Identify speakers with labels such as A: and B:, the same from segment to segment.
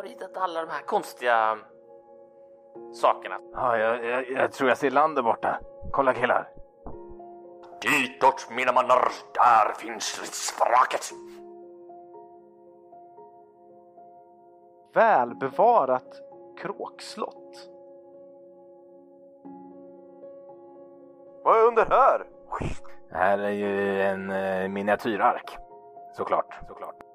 A: har du hittat alla de här konstiga sakerna?
B: Ja, jag, jag, jag tror jag ser land där borta. Kolla killar.
C: Ditåt mina mannar, där finns stridsvraket.
D: Välbevarat kråkslott.
E: Vad är under här?
B: Det här är ju en eh, miniatyrark. Såklart, såklart.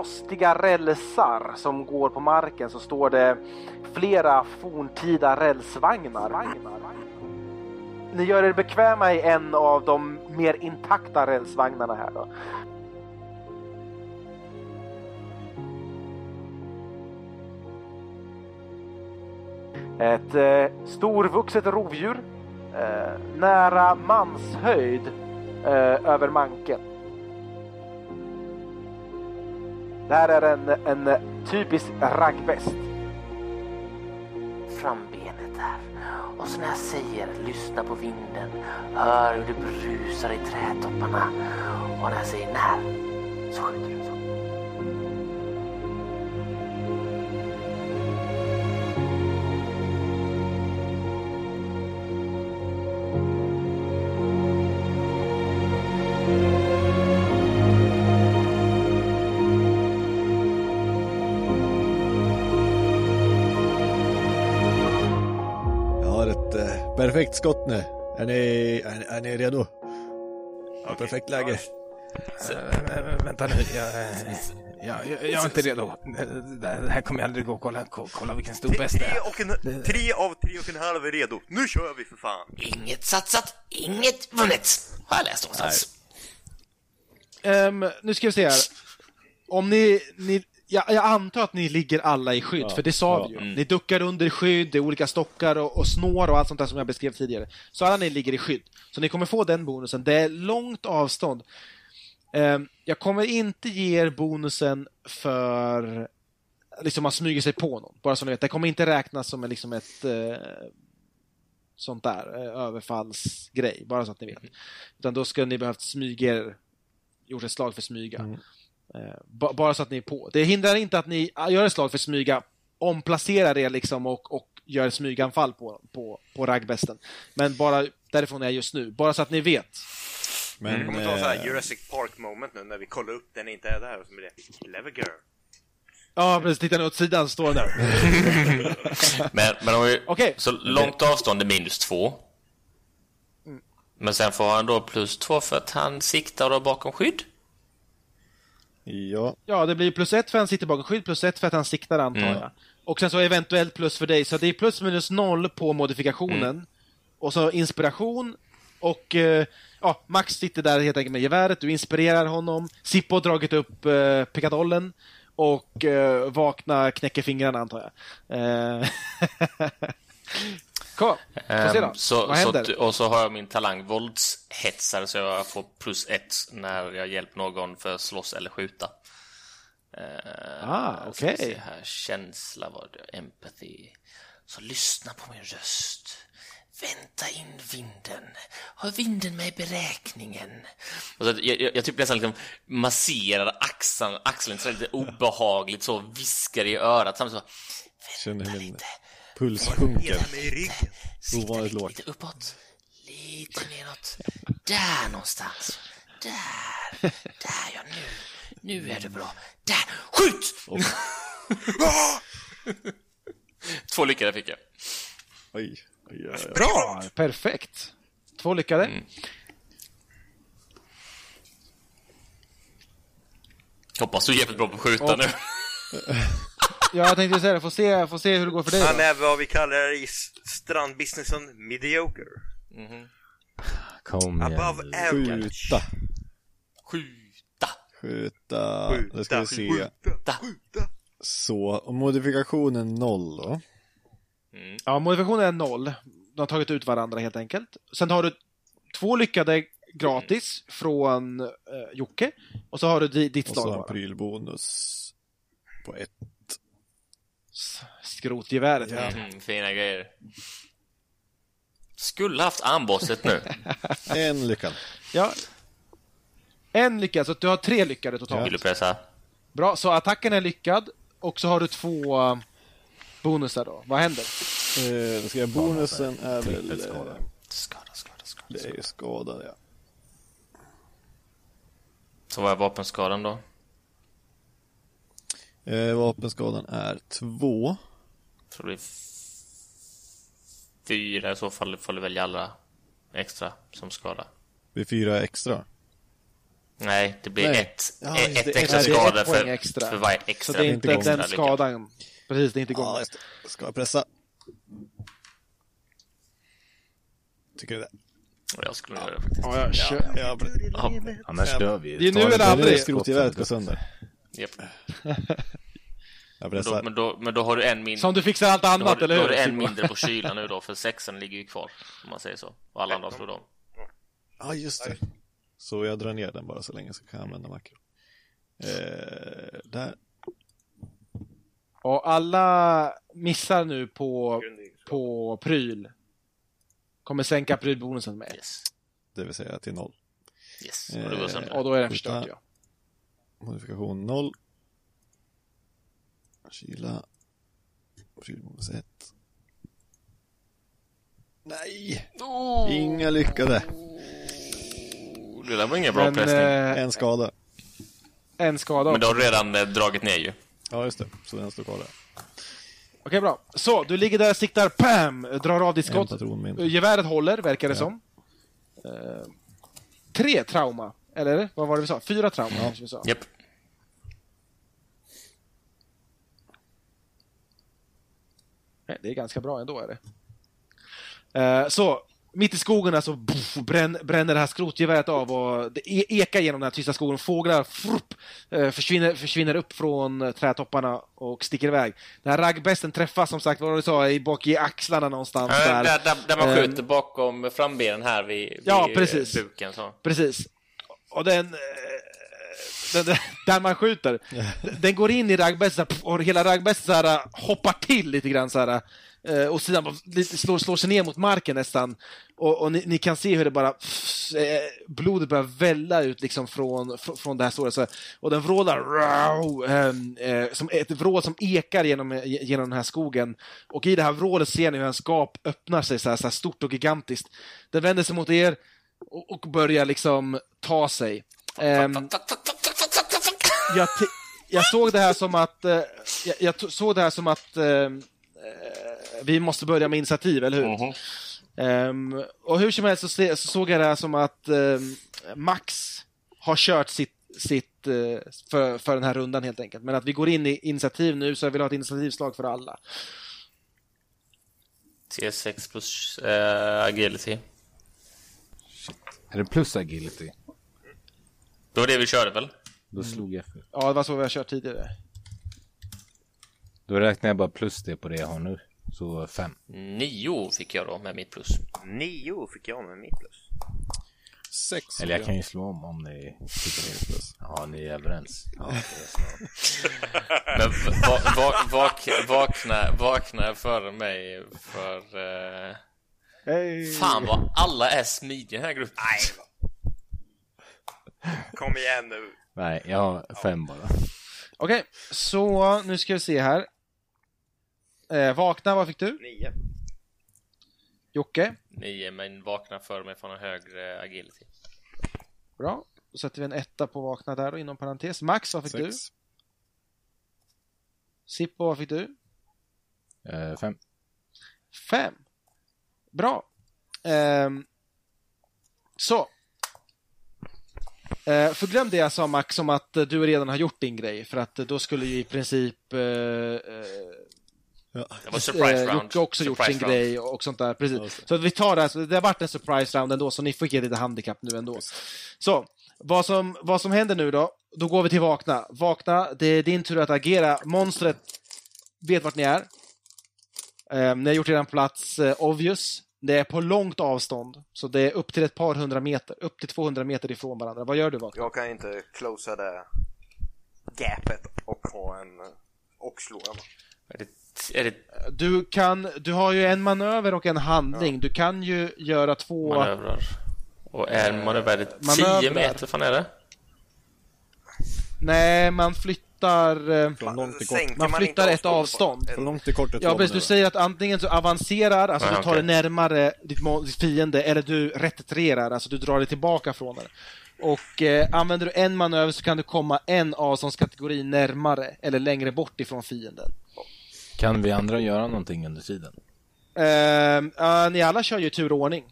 D: Rostiga rälsar som går på marken så står det flera forntida rälsvagnar. Ni gör er bekväma i en av de mer intakta rälsvagnarna här då. Ett eh, storvuxet rovdjur eh, nära manshöjd eh, över manken. Det här är en, en typisk raggväst.
A: Frambenet där. Och så när jag säger lyssna på vinden, hör hur det brusar i trädtopparna. Och när jag säger när, så skjuter du.
F: Perfekt skott nu. Är ni, är, är ni redo? Ja, perfekt läge.
B: Äh, vänta nu, jag, eh, jag, jag, jag är inte redo. Det här kommer jag aldrig gå. Kolla, kolla vilken stor bäst det
E: Tre
B: är.
E: och, en, tre av tre och en halv är redo. Nu kör vi för fan!
A: Inget satsat, inget vunnet. Har jag läst någonstans.
G: Ehm, nu ska vi se här. Om ni... ni ja, jag antar att ni ligger alla i skydd,
F: Ja,
G: för det sa
F: ja.
G: vi ju.
A: Mm.
G: Ni duckar under skydd, det är olika stockar och, och snår och allt sånt där som jag beskrev tidigare. Så alla ni ligger i skydd. Så ni kommer få den bonusen. Det är långt avstånd. Ehm, jag kommer inte ge er bonusen för liksom man smyger sig på någon. Bara så ni vet. Det kommer inte räknas som en, liksom ett eh, sånt där eh, överfallsgrej. Bara så att ni vet. Utan då ska ni behövt smyga er, gjort ett slag för smyga. Ba- bara så att ni är på. Det hindrar inte att ni ah, gör ett slag för smyga, omplacerar er liksom och, och gör smyganfall på, på, på raggbesten. Men bara därifrån är jag just nu. Bara så att ni vet.
F: Men
E: kommer ta så här
F: eh,
E: Jurassic Park moment nu när vi kollar upp den inte är där och så blir det Clever girl.
G: Ja, precis. Tittar ni åt sidan så står den där.
A: Men, men om vi,
G: Okej.
A: så långt avstånd är minus två. Men sen får han då plus två för att han siktar då bakom skydd.
F: Ja,
G: Ja, det blir plus ett för att han sitter bakom skydd, plus ett för att han siktar antar
A: Mm.
G: jag. Och sen så eventuellt plus för dig, så det är plus minus noll på modifikationen. Och så inspiration och eh, ja, Max sitter där helt enkelt med geväret, du inspirerar honom. Sippo har dragit upp eh, pickadollen och eh, vakna knäcker fingrarna antar jag. Eh, Kom, får se då.
A: Ehm, så,
G: Vad
A: så,
G: händer?
A: och så har jag min talang våldshetsare så jag får plus ett när jag hjälper någon för att slåss eller skjuta. Ehm,
G: Ah, okej.
A: här. Känsla var det, empathy. Så lyssna på min röst. Vänta in vinden. Ha vinden med i beräkningen. Och så jag, jag, jag typ nästan liksom masserar axeln, axeln så lite obehagligt så viskar i örat samtidigt så. Vänta lite.
F: Puls sjunker. Ovanligt
A: lite,
F: lågt.
A: lite uppåt. Lite neråt. Där någonstans. Där. Där ja, nu. Nu är det bra. Där. Skjut! Två lyckade fick jag.
F: Oj, oj, oj, oj.
G: Ja, perfekt. Två lyckade.
A: Mm. Hoppas du är jävligt bra på att skjuta
G: Och-
A: nu.
G: Ja, jag tänkte säga det. Får se, får se hur det går för dig
E: Han
G: då.
E: är vad vi kallar i strandbusinessen mediocre.
B: Kom igen.
E: Above average.
F: Skjuta,
A: Skjuta.
F: skjuta, nu ska vi se.
E: skjuta, skjuta.
F: Så, och modifikationen noll då.
G: Ja, modifikationen är noll. De har tagit ut varandra helt enkelt. Sen har du två lyckade gratis från eh, Jocke. Och så har du di- ditt
F: Och så
G: slag
F: en
G: bara.
F: prylbonus på ett.
G: Skrotgeväret, ja.
A: Mm, fina grejer. Skulle haft armbåset nu.
F: En lyckad.
G: ja. En lyckad, så att du har tre lyckade totalt.
A: Vill du pressa?
G: Bra, så attacken är lyckad och så har du två eh, bonusar då. Vad händer?
F: Eh, då ska jag, bonusen är väl... Eh,
A: Skada, skada, skada.
F: Det är ju skada, ja.
A: Så vad är vapenskadan då?
F: Eh, vapenskadan är två.
A: Så det blir f- fyra i så fall får du välja alla extra som skada.
F: Vid fyra extra.
A: Nej, det blir
F: Nej.
A: ett,
F: Ja,
A: ett,
F: det.
A: extra
G: Nej, det är
A: skada
G: ett
A: för,
G: extra.
A: för varje
G: Så
A: extra.
G: det är inte
A: extra
G: den skadan. Precis, det är inte igång.
F: Ja, det. Ska jag pressa? Tycker du det?
A: Jag skulle göra det faktiskt.
G: Ja, jag kör.
F: Ja,
A: Ja,
H: Annars dör vi.
G: Det är nu eller
H: det-
G: aldrig.
H: det är
F: Skrotgeväret går sönder.
A: Japp.
F: Jag
A: Men, då, men, då, men då har du en mindre.
G: Som du fixar allt
A: Då har,
G: annat,
A: du-
G: eller
A: då
G: hur?
A: har du en mindre på kylan nu då, för sexan ligger ju kvar. Om man säger så. Och alla andra slår dem.
F: Ja, just det. Så jag drar ner den bara så länge så kan jag använda makro. Eh, där.
G: Och alla missar nu på, på pryl. Kommer sänka prylbonusen med.
A: Yes.
F: Det vill säga till noll.
A: Yes. Sönder.
G: Och då är den förstörd, ja.
F: Modifikation 0. Kyla. Prylbonus 1. Nej! Inga lyckade.
A: Det där var ingen bra
G: Men
A: pressning.
G: eh,
F: En skada.
G: en skada
A: Men du
G: också.
A: har redan eh, dragit ner ju.
F: Ja, just det. Så den står kvar där.
G: Okej, bra. Så, du ligger där, siktar, pam! Drar av ditt skott. Geväret håller, verkar det som. Eh, tre trauma. Eller vad var det vi sa? Fyra trauma kanske vi sa.
A: Japp.
G: Nej, Det är ganska bra ändå är det. Eh, så, mitt i skogen alltså, buff, bränn, bränner det här skrotgeväret av och det e- ekar genom den här tysta skogen. Fåglar frupp, eh, försvinner, försvinner upp från eh, trädtopparna och sticker iväg. Den här raggbesten träffas som sagt, vad du sa, i bak i axlarna någonstans
A: Äh,
G: där.
A: där, där, där man
G: Ehm,
A: skjuter bakom frambenen här vid, vid
G: Ja, precis.
A: buken. Så.
G: Precis. Och den... eh, den, där man skjuter. Den går in i raggbesten och hela raggbesten så här, hoppar till lite grann så här. eh, Och sidan lite slår, slår sig ner mot marken nästan. Och, och ni, ni kan se hur det bara... eh, Blodet börjar välla ut liksom från, fr- från det här såret. Så. Och den vrålar "Rau", ehm, eh, som ett vrål som ekar genom, eh, genom den här skogen. Och i det här vrålet ser ni hur en skap öppnar sig så här, så här stort och gigantiskt. Den vänder sig mot er och, och börjar liksom ta sig. Ehm, jag, såg det här som att eh, jag, jag såg det här som att eh, eh, vi måste börja med initiativ, eller hur? Ehm, och hur som helst så, se, så såg jag det här som att ehm, Max har kört sitt, sitt eh, för, för den här rundan helt enkelt. Men att vi går in i initiativ nu så jag vill ha ett initiativslag för alla.
A: T6 plus eh, agility.
H: Är det plus agility?
A: Det var det vi körde väl?
H: Då slog jag för.
G: Ja, det var så vi har kört tidigare.
H: Då räknar jag bara plus det på det jag har nu. Så fem.
A: Nio fick jag då med mitt plus.
E: Nio fick jag med mitt plus.
F: Sex.
H: Eller jag kan ju slå om om ni tycker det är plus. Ja, ni är överens. Ja, det är.
A: Men va, va, vak, vakna, vakna före mig för... Eh,
G: Hey.
A: fan vad alla är smidiga i den här gruppen.
E: Kom igen nu.
H: Nej, jag har fem bara.
G: Okej, så nu ska vi se här. Eh, vakna, vad fick du?
E: Nio.
G: Jocke?
A: Nio, men vakna före mig från en högre agility.
G: Bra. Då sätter vi en etta på vakna där då, inom parentes. Max, vad fick du?
F: Sex.
G: Sippo, vad fick du?
H: Eh, fem.
G: Fem. Bra. Ehm, så. Eh, för glöm det jag sa Max om att du redan har gjort din grej för att då skulle ju i princip eh, eh,
A: Det var surprise round.
G: Jocke också gjort sin
A: round.
G: grej och sånt där.
F: Ja,
G: Precis.
F: det.
G: Så att vi tar det här, det har varit en surprise round ändå så ni fick ett lite handikapp nu ändå. Så, vad som, vad som händer nu då? Då går vi till Vakna. Vakna, det är din tur att agera. Monstret vet vart ni är. Eh, ni har gjort er plats eh, obvious. Det är på långt avstånd, så det är upp till ett par hundra meter, upp till 200 meter ifrån varandra. Vad gör du Vakna?
E: Jag kan inte closea det gapet och ha en och slå den.
A: Är det, är det
G: Du, kan, du har ju en manöver och en handling. Du kan ju göra två...
A: manövrar? Och är en det
G: manövrar.
A: 10 meter? fan är det?
G: Nej, man flyttar... eh,
F: Från långt till kort.
G: Man flyttar ett avstånd.
F: Från långt till kort
G: Ja, precis. Du säger att antingen så avancerar, alltså
A: Ja,
G: du tar
A: okej.
G: dig närmare ditt, fiende, eller du retirerar, alltså du drar dig tillbaka från det. Och eh, använder du en manöver så kan du komma en avståndskategori närmare eller längre bort ifrån fienden.
H: Kan vi andra göra någonting under tiden?
G: Uh, uh, ni alla kör ju tur och ordning.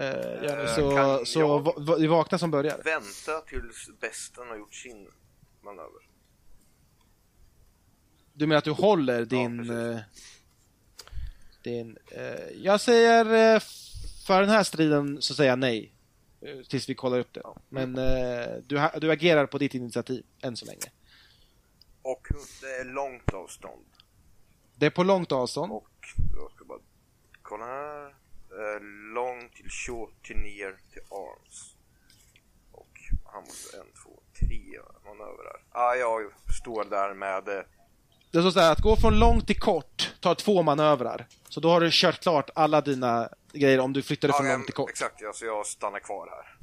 G: Uh,
E: Eh,
G: så
E: kan
G: så
E: jag-
G: va, va, det är vakna som börjar.
E: Vänta tills besten har gjort sin manöver.
G: Du menar att du håller din...
E: precis.
G: eh, din eh, jag säger eh, för den här striden så säger jag nej. eh, Tills vi kollar upp det. Men eh, du, du agerar på ditt initiativ än så länge.
E: Och det är långt avstånd.
G: Det är på långt avstånd.
E: Och jag ska bara kolla här. Långt till short till ner till arms. Och han måste en, två, tre manövrar. Ah, jag står där med
G: Det står så här att gå från långt till kort tar två manövrar. Så då har du kört klart alla dina grejer om du flyttar dig
E: Ja,
G: från långt till kort.
E: Exakt, ja, så jag stannar kvar här.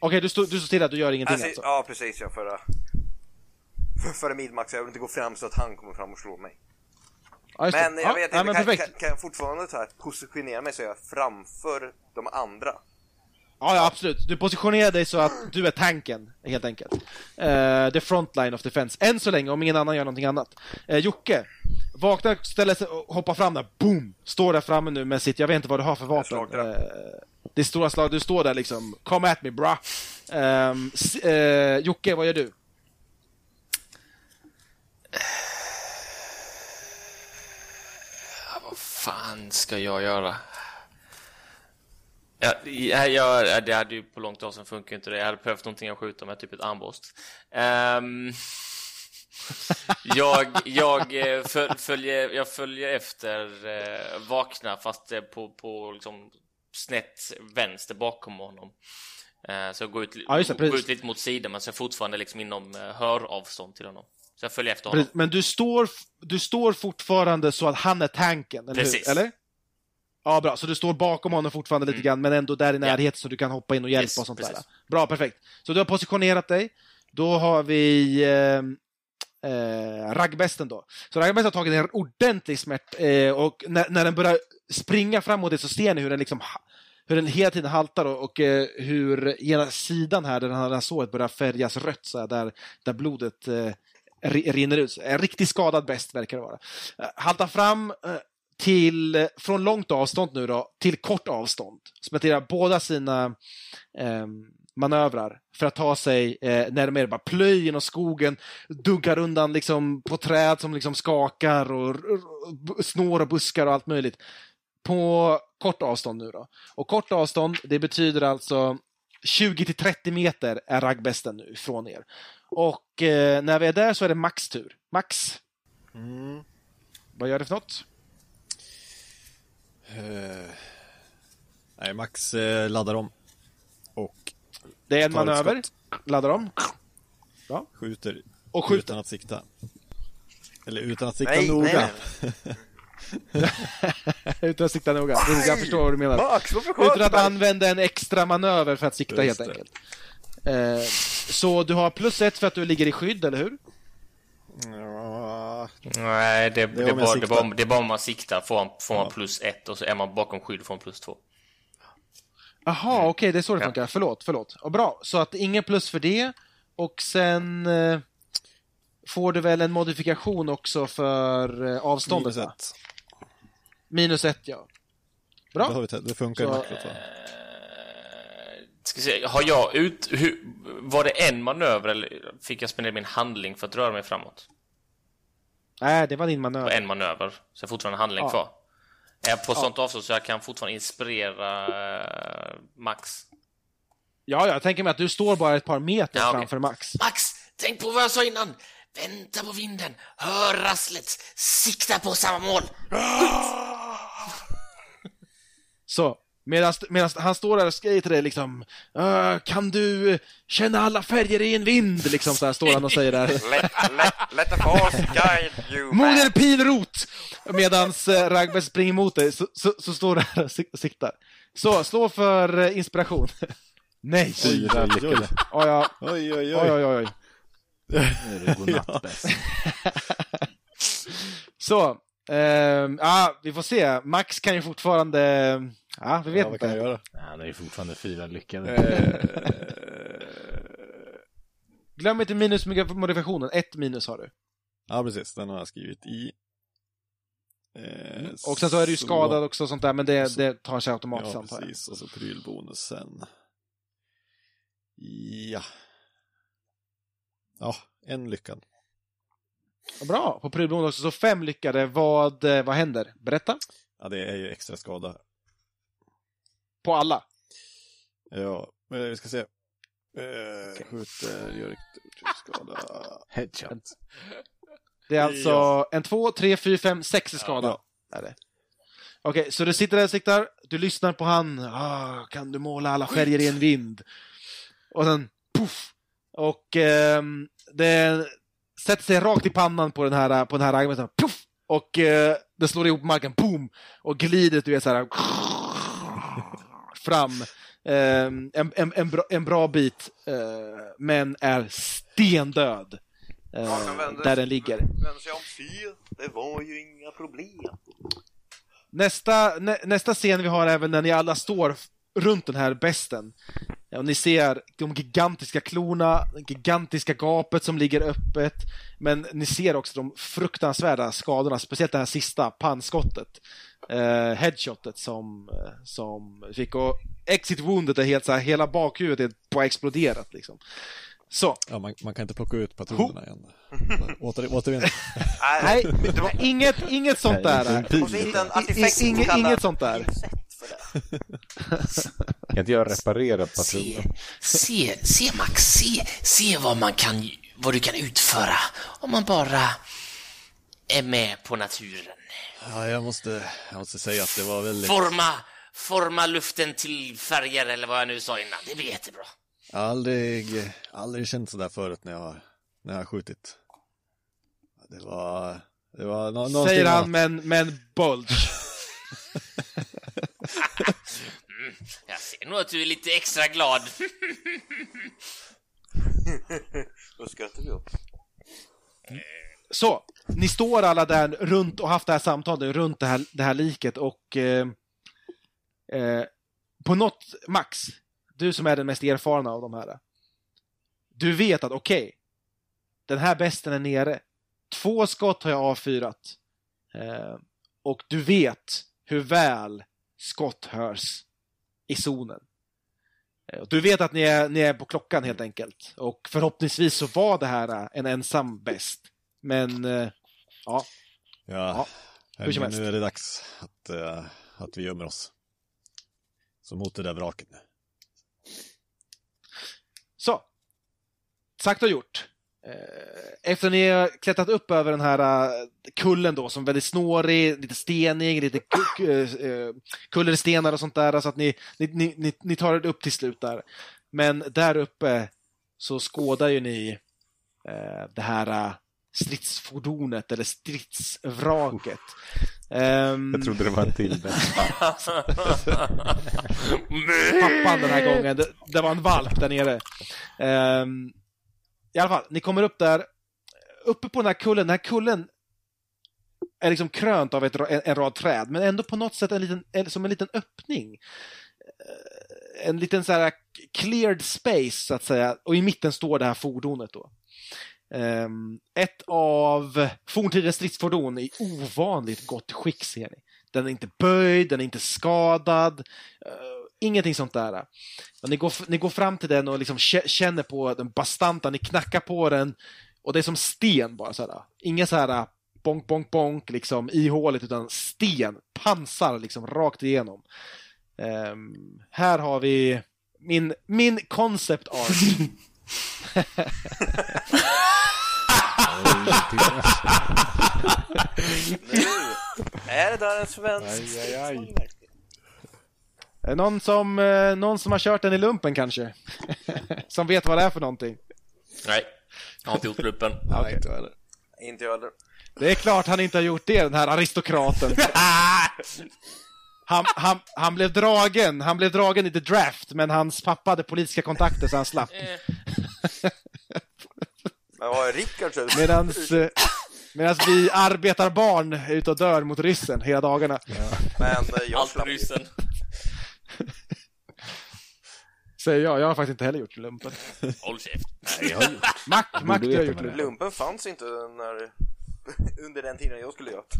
G: Okej, du, står, du står stilla, du gör ingenting
E: Alltså,
G: alltså?
E: Ja, precis ja, före... För, före midmax, jag vill inte gå fram så att han kommer fram och slår mig.
G: Ja.
E: Men jag
G: ja,
E: vet inte,
G: ja,
E: kan, kan, kan jag fortfarande här positionera mig så jag är framför de andra?
G: Ja, ja, absolut. Du positionerar dig så att du är tanken, helt enkelt. Uh, the front line of defense. Än så länge, om ingen annan gör någonting annat. Uh, Jocke, vaknar, ställer sig och hoppar fram där, boom! Står där framme nu med sitt, jag vet inte vad du har för vapen. Uh, det är stora slag, du står där liksom, come at me bra. Um, s- eh, Jocke, vad gör du?
A: Vad fan ska jag göra? Ja, ja, ja, det hade ju på långt avstånd funkar inte det. Jag hade behövt någonting att skjuta med, typ ett armborst. Ehm, jag, jag, eh, föl, följer, jag följer efter eh, Vakna fast eh, på, på liksom snett vänster bakom honom. Eh, så jag går ut,
G: Ja, det,
A: går ut lite mot sidan men så är jag fortfarande liksom inom eh, höravstånd till honom. Så jag följer efter honom.
G: Precis, Men du står, du står fortfarande så att han är tanken, eller
A: Precis.
G: hur? Eller? Ja, bra. Så du står bakom honom fortfarande lite grann, men ändå där i närheten så du kan hoppa in och hjälpa
A: Yes,
G: och sånt där.
A: precis.
G: Bra, perfekt. Så du har positionerat dig. Då har vi eh, eh, raggbesten då. Så raggbesten har tagit en ordentlig smärt eh, och när, när den börjar springa framåt det så ser ni hur den liksom hur den hela tiden haltar och, och eh, hur ena sidan här där den här såret börjar färgas rött så här, där, där blodet eh, ri- rinner ut. En riktigt skadad bäst verkar det vara. Eh, haltar fram eh, till, från långt avstånd nu då, till kort avstånd. Spenderar båda sina eh, manövrar för att ta sig eh, närmare. Bara plöj genom skogen, duggar undan liksom på träd som liksom skakar och snår och buskar och allt möjligt. På kort avstånd nu då. Och kort avstånd, det betyder alltså 20 till 30 meter är raggbesten nu från er. Och eh, när vi är där så är det Max tur. Max,
F: Mm.
G: vad gör du för något?
F: Eh, nej, Max eh, laddar om. Och
G: Det är en manöver, laddar om
F: skjuter
G: och skjuter.
F: utan att sikta. Eller utan att sikta
E: Nej,
F: noga.
E: nej,
G: Utan att sikta noga. Jag förstår vad du menar.
E: Max,
G: Utan att använda en extra manöver för att sikta
F: Just
G: helt
F: det.
G: enkelt. Eh, så du har plus ett för att du ligger i skydd, eller hur?
F: Ja,
A: Nej, det,
F: är
A: det,
F: jag
A: bara, det, bara, det är bara om man siktar får man, får man
F: Ja.
A: plus ett och så är man bakom skydd får man plus två.
G: Jaha, okej, det är så det
A: Ja.
G: funkar. Förlåt, förlåt. Och bra, så att ingen plus för det. Och sen eh, får du väl en modifikation också för eh, avståndet,
F: minus
G: va?
F: ett.
G: Minus ett, ja.
F: Det,
G: Bra.
F: har vi, det funkar
G: Så,
F: i makrot va?
A: Ska se, har jag ut... Hur, var det en manöver eller fick jag spendera min handling för att röra mig framåt?
G: Nej, det var din
A: På
G: manöver.
A: en manöver, så jag har fortfarande en handling
G: Ja.
A: kvar. Är jag på sånt avstånd så jag kan fortfarande inspirera eh, Max?
G: Ja, ja, jag tänker mig att du står bara ett par meter
A: Ja,
G: framför Max.
A: Max, tänk på vad jag sa innan! Vänta på vinden, hör rasslet, sikta på samma mål!
G: Så, medan, medan han står där och säger till dig liksom "Äh, Kan du känna alla färger i en vind? Liksom så här står han och säger där.
E: Let, let, let the force guide you
G: Moder pilrot! Medans eh, Ragnar springer mot dig så, så, så står du här och sik- siktar. Så, slå för eh, inspiration. Nej!
F: Oj, oj. Oj, oj, Oj,
G: oj.
F: oj,
G: oj.
H: Nu är det godnatt bäst.
G: Så, ehm, ja, vi får se. Max kan ju fortfarande... Ja, vi vet
F: Ja, vad kan jag
G: inte.
F: göra?
H: Nej, Han är ju fortfarande fyra lyckade.
F: Eh,
G: Glöm inte minusmodifikationen. Ett minus har du.
F: ja, precis. Den har jag skrivit i. Eh,
G: Och sen så är du ju skadad också och sånt där, men det,
F: så-
G: det tar sig automatiskt
F: Ja,
G: antar jag.
F: precis. Och så prylbonusen. Ja. Ja, en lyckad.
G: Bra, på prylbonus också. Så fem lyckade. Vad, eh, vad händer? Berätta.
F: Ja, det är ju extra skada.
G: På alla.
F: Ja, men vi ska se. Eh, Skjuter, gör riktigt skada.
H: Headshot.
G: Det är alltså en, två, tre, fyra, fem, sex i skada.
F: Ja.
G: Är det. Okej, så du sitter där och siktar, du lyssnar på han. Ah, kan du måla alla färger i en vind? Och sen puff! Och ehm, det sätter sig rakt i pannan på den här, på den här raggen. Puff! Och eh, det slår ihop marken, boom! Och glider, du vet så här fram ehm, en, en, en, bra, en bra bit, eh, men är stendöd. eh,
E: vänder-
G: där den ligger.
E: Vänder sig om, fy, det var ju inga problem.
G: Nästa, nä, nästa scen vi har är väl när ni alla står runt den här besten. Ja, och ni ser de gigantiska klorna, det gigantiska gapet som ligger öppet. Men ni ser också de fruktansvärda skadorna, speciellt det här sista pannskottet. Eh, headshotet som, eh, som fick. Och exit woundet är helt så här, hela bakhuvudet är på exploderat liksom. Så,
F: Ja, man, man kan inte plocka ut patronerna igen. Åter, återvinn.
G: nej, det var inget, inget sånt där. Inget sånt där.
E: För det.
H: Kan inte jag reparera
A: Se,
H: patroner?
A: se, se Max, se, se vad man kan, vad du kan utföra om man bara är med på naturen.
F: Ja, jag måste, jag måste säga att det var väldigt...
A: Forma, forma luften till färger eller vad jag nu sa innan. Det blir jättebra.
F: Aldrig, aldrig känt sådär förut när jag, har- när jag har skjutit. Det var, det var nå- någonting
G: Säger han med en, med en bulge.
A: Jag ser nog att du är lite extra glad.
E: Då skrattar vi upp.
G: Så, ni står alla där runt och haft det här samtalet runt det här, det här liket och eh, eh, på något, Max, du som är den mest erfarna av de här. Du vet att okej, den här besten är nere. Två skott har jag avfyrat. Eh, och du vet hur väl skott hörs i zonen. Eh, Du vet att ni är, ni är på klockan helt enkelt. Och förhoppningsvis så var det här eh, en ensam best. Men eh, ja,
F: Ja,
G: hur som helst.
F: nu är det dags att, att vi gömmer oss. Så mot det där vraket nu.
G: så. Sagt och gjort. Eh, Efter ni har klättrat upp över den här eh, kullen då, som är väldigt snårig, lite stenig, lite eh, kullerstenar och sånt där, så att ni, ni, ni, ni, tar er upp till slut där. Men där uppe så skådar ju ni eh, det här stridsfordonet, eller stridsvraket. Ehm,
H: Jag trodde det var en till.
G: pappan den här gången. Det, det var en valp där nere. Ehm, i alla fall, ni kommer upp där. Uppe på den här kullen, den här kullen är liksom krönt av ett, en, en rad träd, men ändå på något sätt en liten, en, som en liten öppning. Eh, en liten så här cleared space, så att säga. Och i mitten står det här fordonet då. Um, ett av forntidens stridsfordon i ovanligt gott skick, ser ni. Den är inte böjd, den är inte skadad. Uh, ingenting sånt där. Ni, går, ni går fram till den och liksom kä- känner på den bastanta, ni knackar på den och det är som sten bara. Så här. Inga så här bonk, bonk, bonk liksom i hålet utan sten, pansar liksom rakt igenom. Ehm, här har vi min, min concept art.
E: Nu är det där en svensk
G: någon som, eh, någon som har kört den i lumpen kanske? som vet vad det är för någonting?
A: Nej, jag har inte gjort gruppen.
F: Nej, inte jag heller.
E: Inte jag heller.
G: Det är klart han inte har gjort det, den här aristokraten. Han, han, han blev dragen, han blev dragen i the draft, men hans pappa hade politiska kontakter så han slapp.
A: Eh,
E: Men Ja, Rickard så...
G: Medans, eh, medans vi arbetar barn är ute och dör mot ryssen hela dagarna.
E: Men eh, jag
A: Allt
E: slapp.
A: ryssen.
G: Säger jag, jag har faktiskt inte heller gjort lumpen.
A: Håll käft.
F: Nej, jag har gjort.
G: Mac, Mac du har gjort
F: det
G: lumpen.
E: Lumpen fanns inte när... under den tiden jag skulle göra det.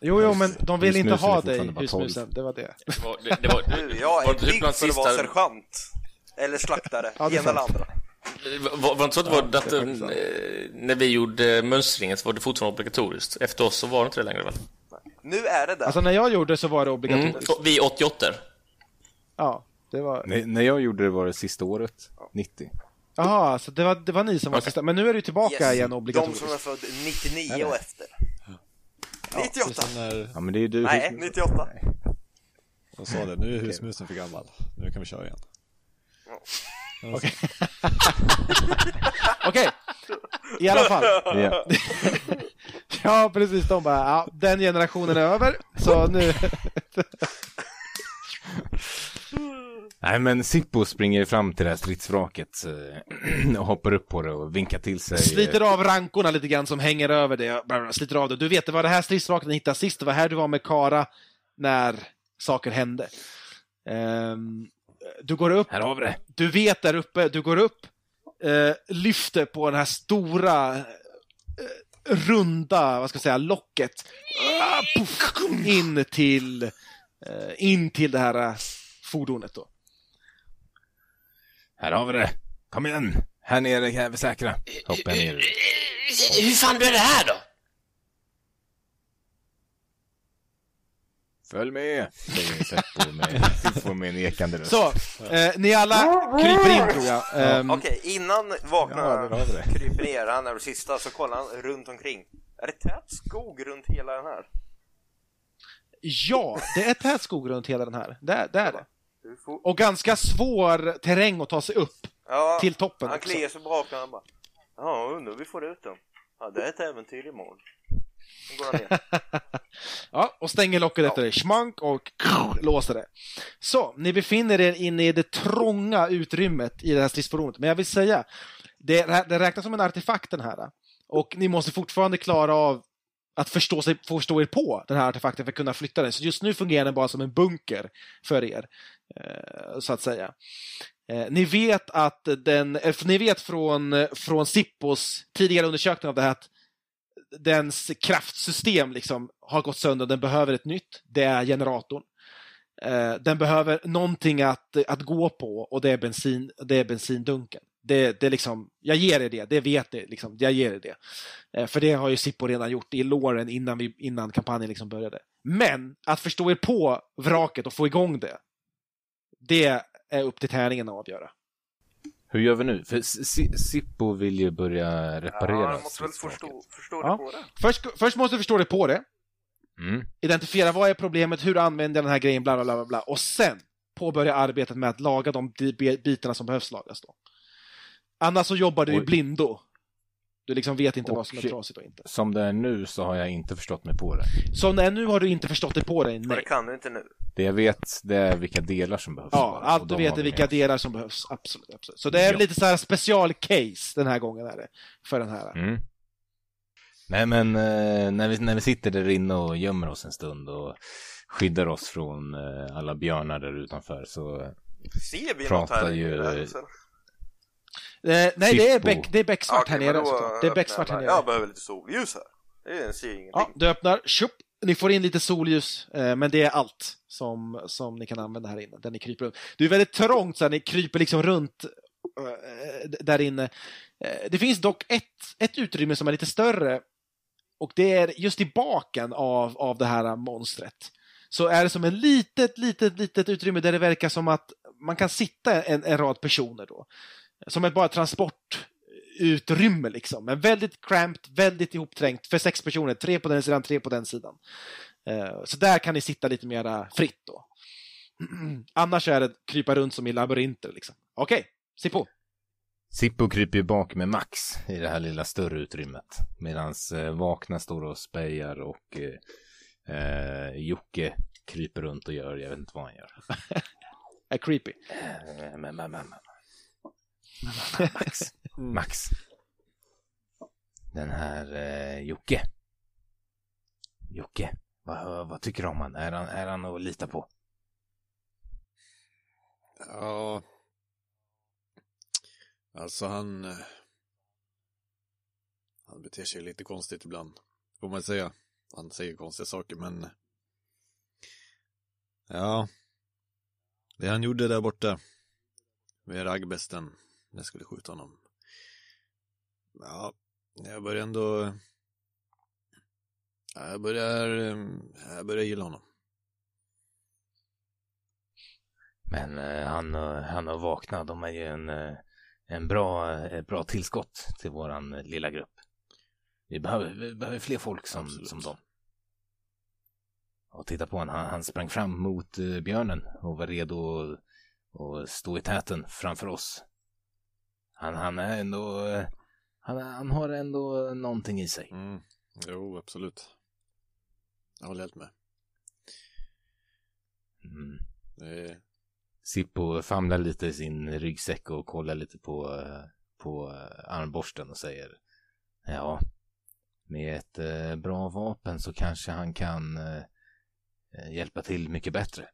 G: Jo, jo, men de vill inte ha dig, husmusen. Det var det.
A: Det var, det, det var,
E: Du, jag
A: var
E: är
A: det typ bland
E: för att vara sergeant. Eller slaktare,
G: Ja, det
E: ena eller andra.
A: Var, var det inte så att det var
G: det är
A: att, eh, när vi gjorde mönstringen så var det fortfarande obligatoriskt. Efter oss så var det inte det längre väl?
E: Nu är det där.
G: Alltså när jag gjorde så var det
A: Mm.
G: obligatoriskt.
A: och Vi 88
G: Ja, det var...
H: Nej, när jag gjorde det var det sista året, 90.
G: Jaha, så det var, det var ni som var sista. Men nu är du tillbaka
E: Yes.
G: igen
E: De
G: obligatoriskt.
E: som är född 99 och efter.
F: Det
E: 98!
F: är som när
H: Ja, men det är du.
E: Nej, 98.
F: de sa det, nu är husmusen för gammal. Nu kan vi köra igen.
G: Okej, i alla fall.
H: Ja.
G: Ja, precis. De bara, ja, den generationen är över, så nu...
H: Nej, men Sippo springer fram till det här stridsvraket eh, och hoppar upp på det och vinkar till sig.
G: Sliter av rankorna lite grann som hänger över det. Sliter av det. Du vet, det var det här stridsvraket ni hittade sist. Det var här du var med Kara när saker hände. Ehm, du går upp,
H: Här har vi det.
G: du vet där uppe, du går upp, eh, lyfter på den här stora eh, runda, vad ska jag säga, locket. Ah, in till in till det här fordonet då.
H: Här har vi det. Kom igen. Här nere är vi säkra. Hoppar jag ner.
A: Hur fan blev det här då?
H: Följ med, säger Seppo med, med en ekande röst.
G: Så, eh, ni alla kryper in tror jag. Ehm,
E: Okej, innan vaknar
H: Ja,
E: kryper ner, han är det sista, så kollar han runt omkring. Är det tät skog runt hela den här?
G: Ja, det är tät skog runt hela den här. Det det. Är det.
E: Får...
G: Och ganska svår terräng att ta sig upp
E: Ja,
G: till toppen
E: han kliar bak och han bara Ja, undrar hur vi får ut dem. Ja, det är ett äventyr imorgon. Går han ner.
G: Ja, och stänger locket efter det. Schmank och låser det. Så, ni befinner er inne i det trånga utrymmet i det här stridsfordonet. Men jag vill säga, det, det räknas som en artefakt den här. Och ni måste fortfarande klara av att förstå, sig, förstå er på den här artefakten för att kunna flytta den. Så just nu fungerar den bara som en bunker för er, eh, så att säga. Eh, Ni vet att den, eh, ni vet från, från Sippos tidigare undersökning av det här att dens kraftsystem liksom har gått sönder, den behöver ett nytt. Det är generatorn. Eh, Den behöver någonting att, att gå på och det är, bensin, det är bensindunken. Det, det är liksom, jag ger er det, det vet ni. Liksom, jag ger er det. Eh, För det har ju Sippo redan gjort i låren innan, vi, innan kampanjen liksom började. Men att förstå er på vraket och få igång det, det är upp till tärningen att avgöra.
H: Hur gör vi nu? För Si- Sippo vill ju börja reparera
E: Ja, måste väl förstå, förstå
G: Ja.
E: det på det.
G: Först, först måste du förstå dig på det.
H: Mm.
G: identifiera vad är problemet, hur använder jag den här grejen, bla bla bla bla, och sen påbörja arbetet med att laga de bi- bitarna som behövs lagas då. Annars så jobbar du i blindo. Du liksom vet inte vad som är trasigt och inte.
H: Som det är nu så har jag inte förstått mig på det.
G: Så nej, nu har du inte förstått det på dig,
E: Och det
G: nej.
E: kan du inte nu.
H: Det jag vet, det är vilka delar som behövs.
G: Ja,
H: bara,
G: allt du vet är
H: vi
G: vilka
H: med.
G: delar som behövs, absolut. absolut. Så det är
H: Ja.
G: lite så här specialcase den här gången är det, för den här.
H: Mm. Nej men eh, när, vi, när vi sitter där inne och gömmer oss en stund och skyddar oss från eh, alla björnar där utanför så
E: Ser vi något
H: Pratar
E: här
H: ju-
E: inne?
G: Eh, nej, det är, beck, det är becksvart här nere. Det är becksvart här nere.
E: Jag behöver lite solljus här. Det ser ingenting.
G: Ja, du öppnar, tjup, ni får in lite solljus, eh, men det är allt som, som ni kan använda här inne, där ni kryper runt. Det är väldigt trångt, så här, ni kryper liksom runt eh, där inne. Eh, det finns dock ett, ett utrymme som är lite större, och det är just i baken av, av det här monstret. Så är det som en litet, litet, litet utrymme där det verkar som att man kan sitta en, en rad personer då. Som ett bara transportutrymme liksom. Men väldigt cramped, väldigt ihopträngt för sex personer. Tre på den sidan, tre på den sidan. Eh, Så där kan ni sitta lite mera fritt då. Annars är det krypa runt som i labyrinter liksom. Okej, se på.
H: Sippo kryper ju bak med Max i det här lilla större utrymmet. Medan eh, Vakna står och spejar och eh, eh, Jocke kryper runt och gör, jag vet inte vad han gör.
G: Är creepy.
H: Men, men, men, men. Max. Max. den här eh, Jocke. Jocke, vad, vad tycker du om han? Är han, är han att lita på?
F: Ja. Alltså han... eh, Han beter sig lite konstigt ibland. Får man säga. Han säger konstiga saker men... Ja. Det han gjorde där borta. Med raggbesten. När jag skulle skjuta honom. Ja. Jag börjar ändå... Ja, Jag börjar... eh, Jag börjar gilla honom.
H: Men eh, han, och- han och Vakna, de är ju en, eh, en bra, ett bra tillskott till våran eh, lilla grupp. Vi behöver, vi behöver fler folk som,
F: Absolut.
H: som dem. Och titta på honom, han, han sprang fram mot eh, björnen och var redo att stå i täten framför oss. Han, han är ändå, eh, han, han har ändå någonting i sig.
F: Mm. Jo, absolut. Jag håller helt med.
H: Mm.
F: Det.
H: Sippo famlar lite i sin ryggsäck och kollar lite på, eh, på eh, armborsten och säger Ja, med ett bra vapen så kanske han kan hjälpa till mycket bättre.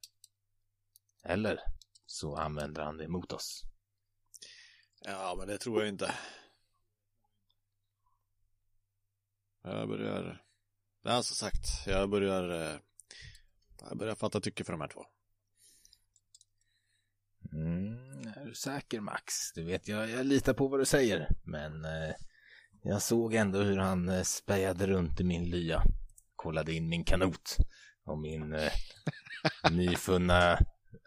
H: Eller så använder han det mot oss.
F: Ja, men det tror jag inte. Jag börjar... Ja, som sagt, jag börjar... eh, Jag börjar fatta tycke för de här två.
H: Mm, är du säker Max? Du vet, jag, jag litar på vad du säger. Men eh, jag såg ändå hur han eh, spejade runt i min lya. Kollade in min kanot. Och min eh, nyfunna...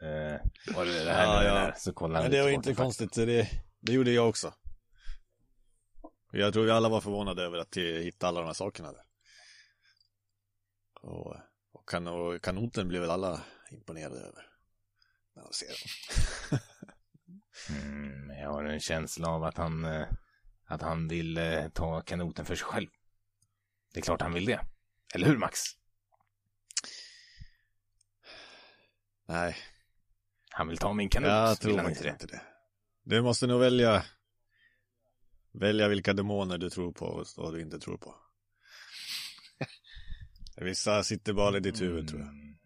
H: Eh, vad är det här
F: Ja,
H: nu
F: ja.
H: är? Så kollade han
F: Men det var inte konstigt, det, det gjorde jag också. Jag tror vi alla var förvånade över att hitta alla de här sakerna där. Och, och, kan, och kanoten blev väl alla imponerade över. När de ser dem.
H: Mm, jag har en känsla av att han, eh, att han vill eh, ta kanoten för sig själv. Det är klart han vill det. Eller hur Max?
F: Nej,
H: Han vill ta min kanot.
F: jag tror
H: inte det?
F: inte det. Du måste nog välja välja vilka demoner du tror på och vad du inte tror på. Vissa sitter bara i ditt huvud tror jag.
H: Mm.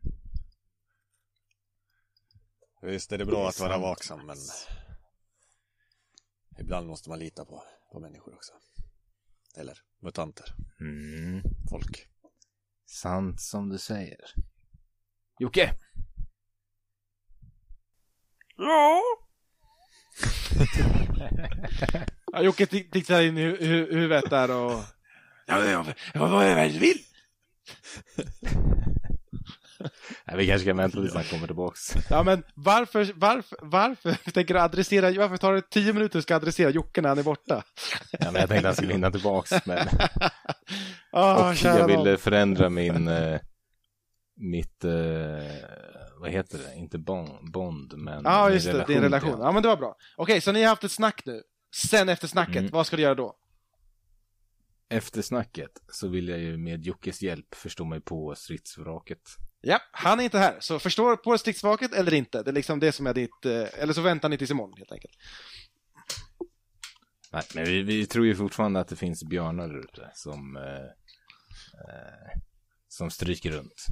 F: Visst är det bra
H: Det är
F: att vara
H: sant,
F: vaksam men ibland måste man lita på, på människor också. Eller mutanter,
H: Mm.
F: folk.
H: Sant som du säger. Jocke!
E: Ja,
G: Ja, Jocke ti- tittar in i hu- hu- huvudet där och... Ja, ja, ja, vad är det du vill?
H: Nej, vi kanske kan vänta tills han kommer tillbaks.
G: Ja, men varför, varför, varför tänker du adressera, varför tar det tio minuter att ska adressera Jocke när han är borta?
H: Ja, men jag tänkte att han skulle hinna tillbaks. Men...
G: Ah,
H: Och jag ville förändra min... Eh, mitt... Eh, vad heter det? Inte bond, bond men...
G: Ja, just det, din relation. Ja, men det var bra. Okej, så ni har haft ett snack nu. Sen efter snacket,
H: Mm.
G: vad ska du göra då?
H: Efter snacket så vill jag ju med Jockes hjälp förstå mig på stridsvraket.
G: Ja, han är inte här, så förstår på stridsvaket eller inte. Det är liksom det som är ditt, eh, eller så väntar ni tills imorgon helt enkelt.
H: Nej, men vi, vi tror ju fortfarande att det finns björnar där ute som, eh, eh, som stryker runt.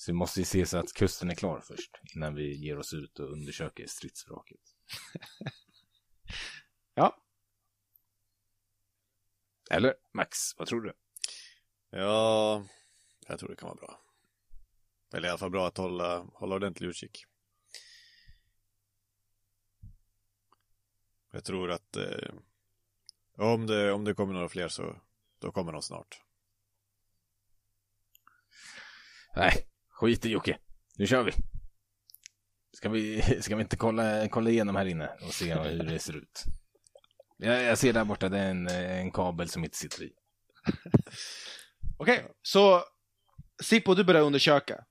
H: Så vi måste ju se så att kusten är klar först innan vi ger oss ut och undersöker stridsvraket.
G: Ja.
H: Eller Max, vad tror du?
F: Ja, jag tror det kan vara bra. Eller i alla fall bra att hålla, hålla ordentlig utkik. Jag tror att eh, om, det, om det kommer några fler så då kommer de snart.
H: Nej, skit i Jocke. Nu kör vi. Ska vi, ska vi inte kolla, kolla igenom här inne och se hur det ser ut? Jag, jag ser där borta, det är en, en kabel som inte sitter i.
G: Okej, så Sippo, du börjar undersöka.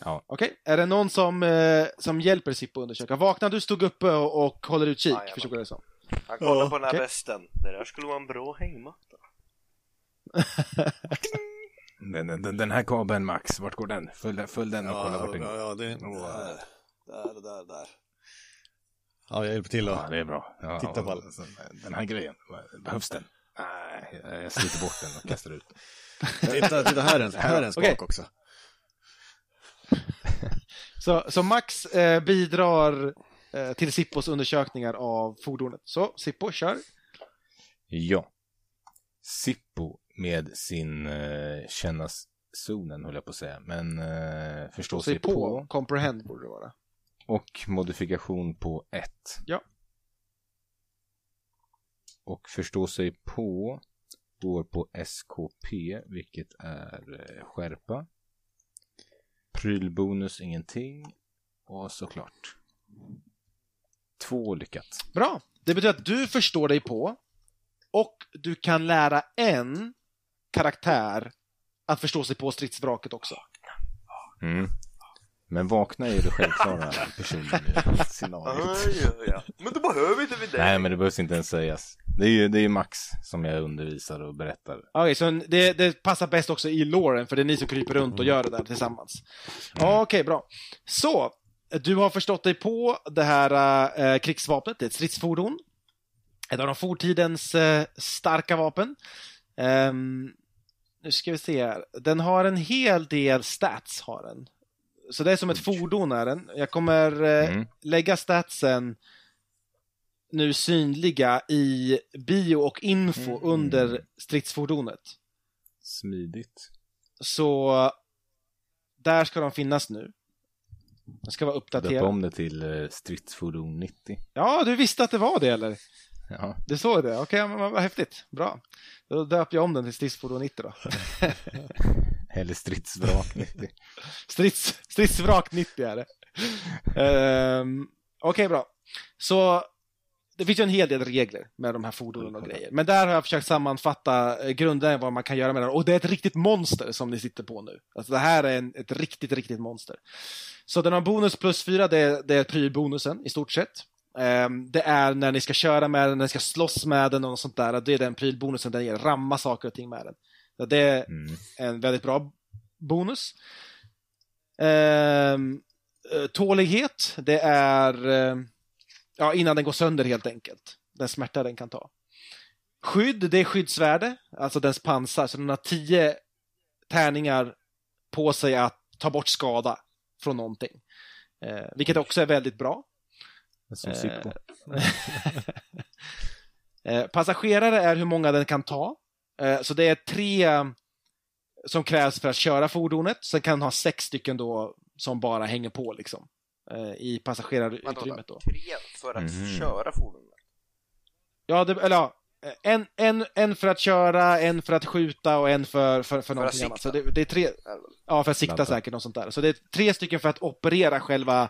H: Ja.
G: Okej, är det någon som, eh, som hjälper Sippo att undersöka? Vakna, du stod uppe och, och håller utkik,
E: Jajamän.
G: förstod jag det som.
E: han kollar på den här
G: okej.
E: västen. Det där skulle vara en bra hängmatta.
H: Den, den, den här kabeln Max, vart går den? Följ, följ den och kolla vart den
F: ja,
H: går.
F: ja, det där, där, där, där. Ja, jag hjälper till
H: Ja,
F: och
H: det är bra. Ja,
F: Titta på
H: så- Den här grejen, behövs den? Nej, jag sliter bort den och kastar ut.
F: Titta, titta här är en, här är en spak
G: Okej.
F: också.
G: Så, så Max eh, bidrar eh, till Sippos undersökningar av fordonet. Så Sippo, kör.
H: Ja. Sippo med sin eh, kännas zonen, höll jag på att säga, men eh, förstå
G: sig på.
H: på.
G: Comprehend borde det vara.
H: Och modifikation på 1.
G: Ja.
H: Och förstå sig på går på SKP, vilket är eh, skärpa. Prylbonus ingenting. Och såklart. Två lyckat.
G: Bra. Det betyder att du förstår dig på och du kan lära en karaktär att förstå sig på stridsvraket också.
H: Mm. Men vakna är ju det självklara personen i scenariot.
E: Men då behöver inte vi det.
H: Nej, men det behövs inte ens sägas. Det är ju det är Max som jag undervisar och berättar.
G: Okej, så det, det passar bäst också i loren, för det är ni som kryper runt och gör det där tillsammans. Ja, Okej, bra. Så, du har förstått dig på det här eh, krigsvapnet, det är ett stridsfordon. Ett av de fortidens eh, starka vapen. Ehm, nu ska vi se här. Den har en hel del stats, har den. Så det är som ett fordon är den. Jag kommer eh,
H: Mm.
G: lägga statsen nu synliga i bio och info
H: Mm.
G: under stridsfordonet.
H: Smidigt.
G: Så där ska de finnas nu. De ska vara uppdaterade.
H: om det till eh, stridsfordon 90.
G: Ja, du visste att det var det eller?
H: Ja.
G: Du såg det? Okej, men vad häftigt. Bra. Då döper jag om den till stridsfordon 90 då.
H: Eller stridsvrak 90.
G: Strids, stridsvrak 90 är det. Ehm, Okej, bra. Så det finns ju en hel del regler med de här fordonen och grejer. Men där har jag försökt sammanfatta eh, grunderna vad man kan göra med den. Och det är ett riktigt monster som ni sitter på nu. Alltså det här är en, ett riktigt, riktigt monster. Så den har bonus plus fyra, det, är- det är prylbonusen i stort sett. Ehm, det är när ni ska köra med den, när ni ska slåss med den och något sånt där. Det är den prylbonusen den ger, ramma saker och ting med den. Så det är
H: Mm.
G: en väldigt bra bonus. Ehm, eh, tålighet, det är eh, ja, innan den går sönder helt enkelt. Den smärta den kan ta. Skydd, det är skyddsvärde, alltså dens pansar, så den har 10 tärningar på sig att ta bort skada från någonting. Eh, vilket också är väldigt bra.
H: Som
G: Eh. Eh, passagerare är hur många den kan ta. Eh, så det är tre som krävs för att köra fordonet. Sen kan den ha sex stycken då som bara hänger på liksom. Eh, I passagerarutrymmet då.
E: Tre för att
H: Mhm.
E: köra fordonet.
G: Ja, det, eller ja. En, en, en för att köra, en för att skjuta och en för, för, för någonting
E: sikta.
G: annat. Så det, det är tre, ja, för att sikta
H: Ladda.
G: säkert, något sånt där. Så det är tre stycken för att operera själva,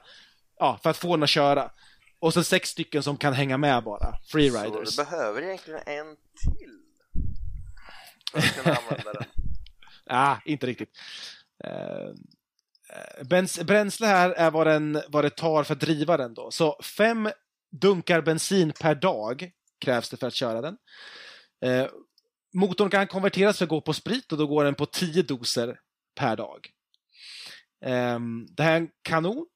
G: ja, för att få den att köra. Och sen sex stycken som kan hänga med bara. Freeriders.
E: Så du behöver egentligen en till. För att kunna använda den.
G: Ah, inte riktigt. Bens, bränsle här är vad, den, vad det tar för att driva den då. Så fem dunkar bensin per dag krävs det för att köra den. Eh, motorn kan konverteras för att gå på sprit och då går den på 10 doser per dag. Eh, det här är en kanon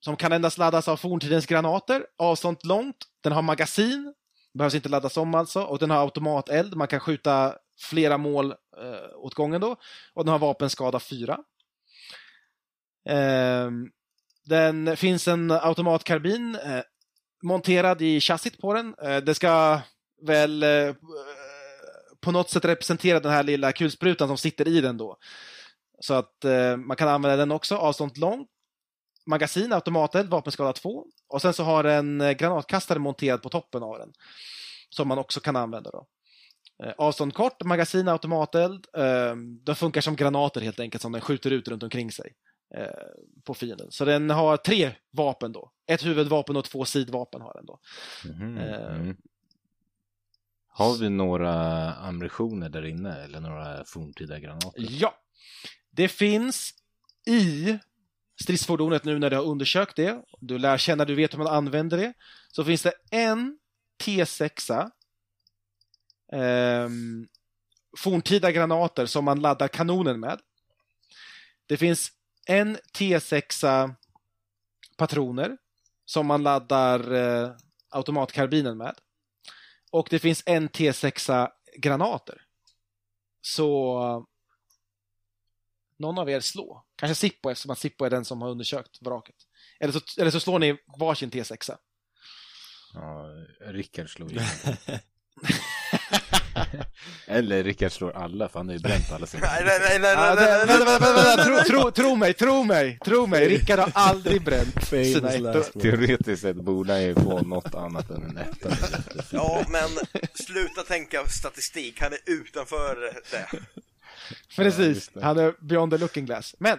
G: som kan endast laddas av forntidens granater. Avstånd långt. Den har magasin. Behövs inte laddas om alltså. Och den har automateld. Man kan skjuta flera mål eh, åt gången då. Och den har vapenskada 4. Eh, den finns en automatkarbin eh, monterad i chassit på den. Eh, det ska väl eh, på något sätt representera den här lilla kulsprutan som sitter i den då. Så att eh, man kan använda den också, avstånd långt. Magasin, automateld, vapenskada 2. Och sen så har den eh, granatkastare monterad på toppen av den. Som man också kan använda då. Eh, Avstånd kort, magasin, automateld. Eh, de funkar som granater helt enkelt som den skjuter ut runt omkring sig på fienden. Så den har tre vapen då. Ett huvudvapen och två sidvapen har den då. Eh.
H: mm. Har vi några ammunitioner där inne eller några forntida granater?
G: Ja! Det finns i stridsfordonet nu när du har undersökt det, du lär känna, du vet hur man använder det, så finns det en T6 eh, forntida granater som man laddar kanonen med. Det finns en T6 patroner som man laddar eh, automatkarbinen med. Och det finns en T6 granater. Så någon av er slå. Kanske Sippo eftersom att Sippo är den som har undersökt vraket. Eller så, eller så slår ni varsin T6.
H: Ja, Rickard slår ju. Eller Rickard slår alla, för han har ju bränt alla sina.
E: Nej, nej, nej, nej, nej, nej, nej,
G: vänta,
E: nej,
G: vänta,
E: nej,
G: tro, tro, tro mig, tro mig, tro mig. Rickard har aldrig bränt sina ettor.
H: Teoretiskt sett borde han ju få något annat än en etta.
E: Ja, men sluta tänka statistik, han är utanför det.
G: Precis, han är beyond the looking glass. Men,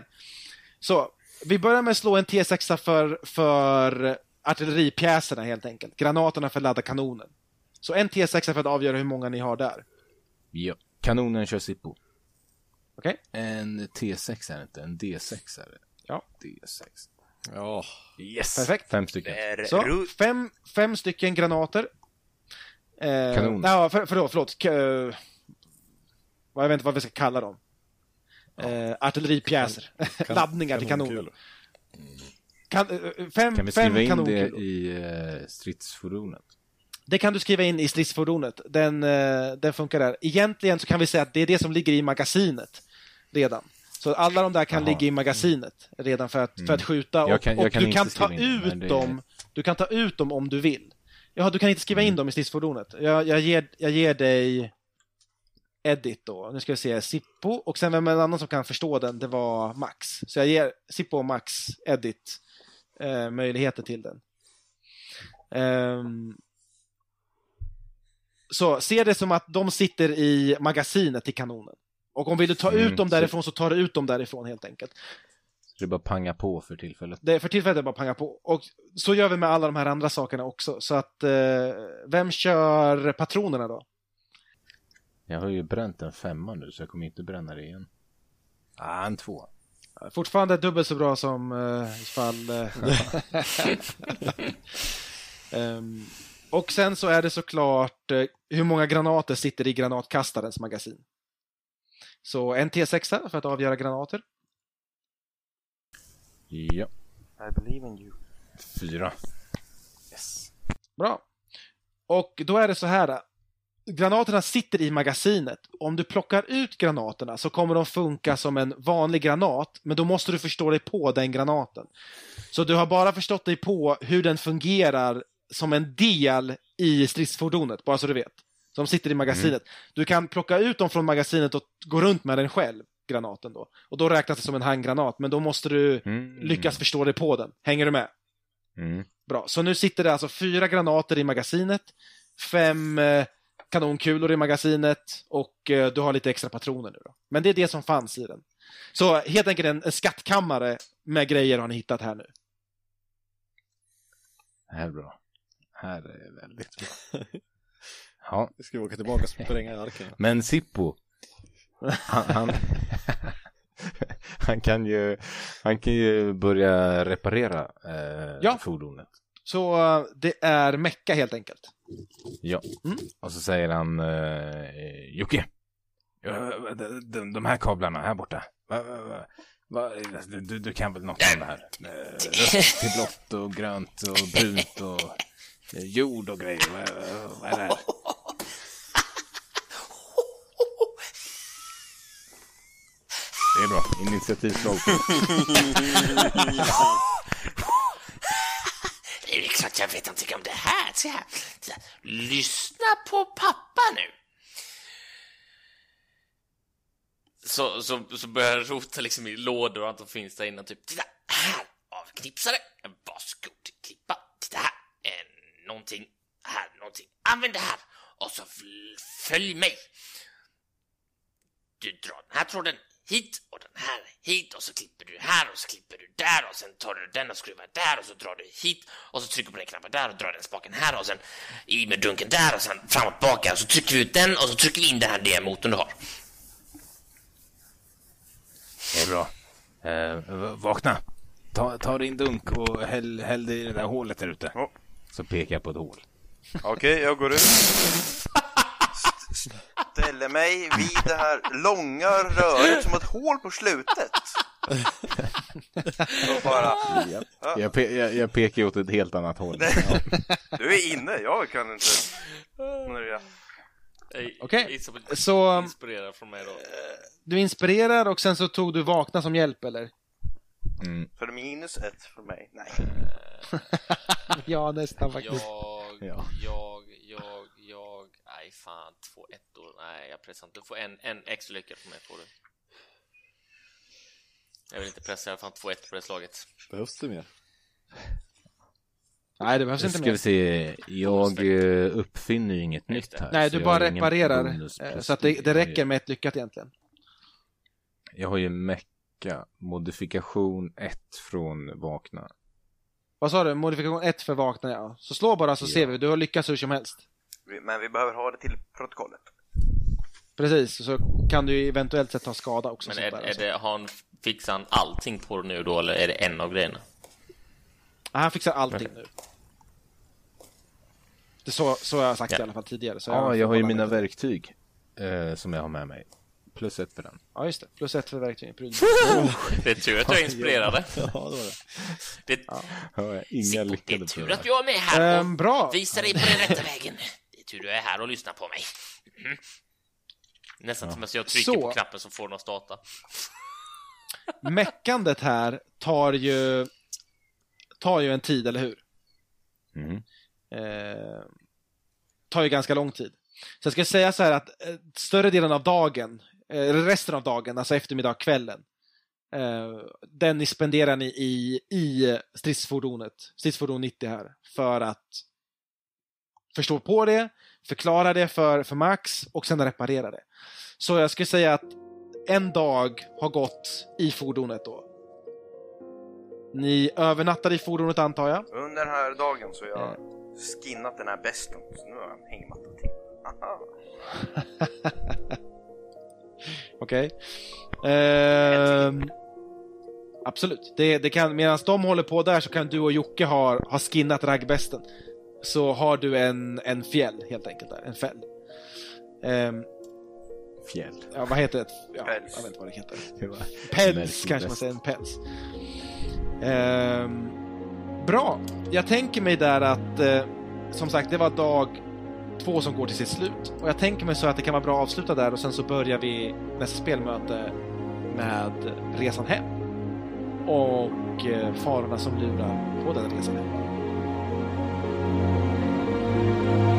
G: så, vi börjar med att slå en T6 för, för artilleripjäserna helt enkelt. Granaterna för att ladda kanonen. Så en T6 för att avgöra hur många ni har där.
H: Ja. Kanonen kör Sippo.
G: Okej?
H: En T6 är det inte, en D6 är det.
G: Ja.
H: D6.
F: Ja,
H: Yes!
G: Perfekt.
H: Fem stycken.
G: Så, fem, fem stycken granater. Eh,
H: Kanon.
G: Ja, för, förlåt, förlåt. Eh, jag vet inte vad vi ska kalla dem. Eh, artilleripjäser. Laddningar till kanoner. Kan, eh, fem
H: Kan vi
G: fem
H: skriva in det
G: kanonkulor.
H: i uh, stridsfordonet?
G: Det kan du skriva in i stridsfordonet. Den, eh, den funkar där. Egentligen så kan vi säga att det är det som ligger i magasinet redan. Så alla de där kan
H: Jaha.
G: ligga i magasinet redan för att, för att skjuta.
H: Jag
G: Och,
H: kan- jag
G: och
H: kan
G: du kan ta
H: in det,
G: ut
H: det-
G: dem Du kan ta ut dem om du vill. Ja, du kan inte skriva in dem i stridsfordonet. Jag, jag, ger, jag ger dig Edit då. Nu ska vi se. Sippo. Och sen vem är det annan som kan förstå den? Det var Max. Så jag ger Sippo och Max Edit eh, möjligheter till den. Ehm, så se det som att de sitter i magasinet till kanonen. Och om vill du ta
H: Mm,
G: ut dem därifrån så tar du ut dem därifrån helt enkelt.
H: Så det är bara panga på för tillfället.
G: Det, för tillfället är det bara panga på. Och så gör vi med alla de här andra sakerna också. Så att, eh, vem kör patronerna då?
H: Jag har ju bränt en femma nu så jag kommer inte bränna det igen. Ah, en två.
G: Fortfarande dubbelt så bra som uh, ifall... eh, Ehm, och sen så är det såklart eh, hur många granater sitter i granatkastarens magasin. Så en T6 för att avgöra granater.
H: Ja,
E: I believe in you.
H: fyra. Yes.
G: Bra. Och då är det så här. Granaterna sitter i magasinet. Om du plockar ut granaterna så kommer de funka som en vanlig granat, men då måste du förstå dig på den granaten. Så du har bara förstått dig på hur den fungerar som en del i stridsfordonet, bara så du vet. Som sitter i magasinet. Du kan plocka ut dem från magasinet och gå runt med den själv, granaten då. Och då räknas det som en handgranat, men då måste du
H: Mm.
G: lyckas förstå dig på den. Hänger du med?
H: Mm.
G: Bra, så nu sitter det alltså fyra granater i magasinet, fem eh, kanonkulor i magasinet och eh, du har lite extra patroner nu då. Men det är det som fanns i den. Så helt enkelt en, en skattkammare med grejer har ni hittat här nu.
H: Det här är bra. Det här är väldigt bra. Ja,
F: Vi ska åka tillbaka och spränga arken.
H: men Sippo. Han, han, han, kan ju, han kan ju börja reparera eh,
G: Ja.
H: fordonet.
G: Så eh, det är mecka helt enkelt.
H: Ja.
G: Mm.
H: Och så säger han eh, Jocke. ja, De, de, de här kablarna här borta. Va, va, va, du, du kan väl något om det här? Eh, Rött till blått och grönt och brunt och eh, jord och grejer. Vad är det här? Det är bra. Initiativslag.
A: Så att jag vet någonting om det här. Så här. Så här. Lyssna på pappa nu. Så, så, så börjar jag rota liksom i lådor och allt som finns där inne. Typ, titta här, avknipsare, varsågod, klippa, titta här, Eh, någonting, här, någonting, använd det här och så följ mig. Du drar den här tråden hit och den här hit och så klipper du här och så klipper du där och sen tar du den och skruvar där och så drar du hit och så trycker du på den knappen där och drar den spaken här och sen i med dunken där och sen fram och tillbaka och så trycker vi ut den och så trycker vi in den här D-motorn du har.
H: Det är bra. Eh, vakna. Ta, ta din dunk och häll, häll det i det där hålet där ute.
E: Ja.
H: Så pekar jag på ett hål.
E: Okej, jag går ut. St- Ställer mig vid det här långa röret som ett hål på slutet. Och bara,
H: Jag, pe jag, jag pekar åt ett helt annat håll.
E: du är inne, jag kan inte.
G: Okej.
A: Som
G: Så
A: inspirerad från mig då.
G: du inspirerar och sen så tog du vakna som hjälp, eller?
H: Mm.
E: För minus ett för mig. Nej.
G: ja, nästan faktiskt.
A: Jag,
H: Ja.
A: jag, jag, jag... Nej, fan. Två ettor. Nej, jag pressar inte. Du får en, en extra lycka på mig, får du. Jag vill inte pressa, jag har fan två ettor på det slaget.
F: Behövs det mer?
G: Nej, det behövs
H: Nu
G: inte
H: ska
G: mer.
H: vi se, jag eh, uppfinner ju inget nytt här.
G: Nej, du bara reparerar. eh, Så att det,
H: det.
G: räcker med ett lyckat egentligen.
H: Jag har ju mecka, modifikation 1 från vakna.
G: Vad sa du? Modifikation 1 för vakna, ja. Så slå bara så
H: Ja.
G: ser vi. Du har lyckats hur som helst.
E: Men vi behöver ha det till protokollet.
G: Precis, så kan du ju eventuellt sett ta skada också.
A: Men är, är det, har han, fixar han allting på det nu då, eller är det en av grejerna?
G: Ja, han fixar allting nu. Det så, så har jag sagt
A: Ja.
G: i alla fall tidigare. Så
H: Ja,
G: får
H: jag har ju mina verktyg eh, som jag har med mig. Plus ett för den.
G: Ja, just det. Plus ett för verktygen.
A: Det är tur att jag är inspirerad.
F: Ja, det var det.
A: Det,
H: jag inga
A: det är
H: lyckade
A: tur att jag är med här och
G: Ehm, bra.
A: visar dig på den rätta vägen. Tur du är här och lyssnar på mig. Mhm. Nästan som att jag trycker
G: Så.
A: på knappen så får att starta.
G: Meckandet här tar ju, tar ju en tid, eller hur?
H: Mhm.
G: Eh, tar ju ganska lång tid. Så jag ska säga så här att eh, större delen av dagen, eh, eller resten av dagen, alltså eftermiddag, kvällen, eh, den ni spenderar ni i, i stridsfordonet, stridsfordon 90 här, för att förstå på det, förklara det för, för Max och sen reparera det. Så jag skulle säga att en dag har gått i fordonet då. Ni övernattar i fordonet antar jag?
E: Under den här dagen så har jag skinnat den här besten. Så nu har jag en hängmatta till.
G: Okej. Ehm, absolut. Det, det kan, medan de håller på där så kan du och Jocke ha, ha skinnat raggbesten. Så har du en, en fjäll helt enkelt där, en fäll. Ehm,
H: Fjäll.
G: ja, vad heter det? Ja,
E: Päls.
G: jag vet inte vad det heter. Päls
H: Märklig
G: kanske man säger, en päls. Ehm, bra. Jag tänker mig där att, eh, som sagt, det var dag två som går till sitt slut. Och jag tänker mig så att det kan vara bra att avsluta där och sen så börjar vi nästa spelmöte med resan hem. Och eh, farorna som lurar på den resan hem. thank you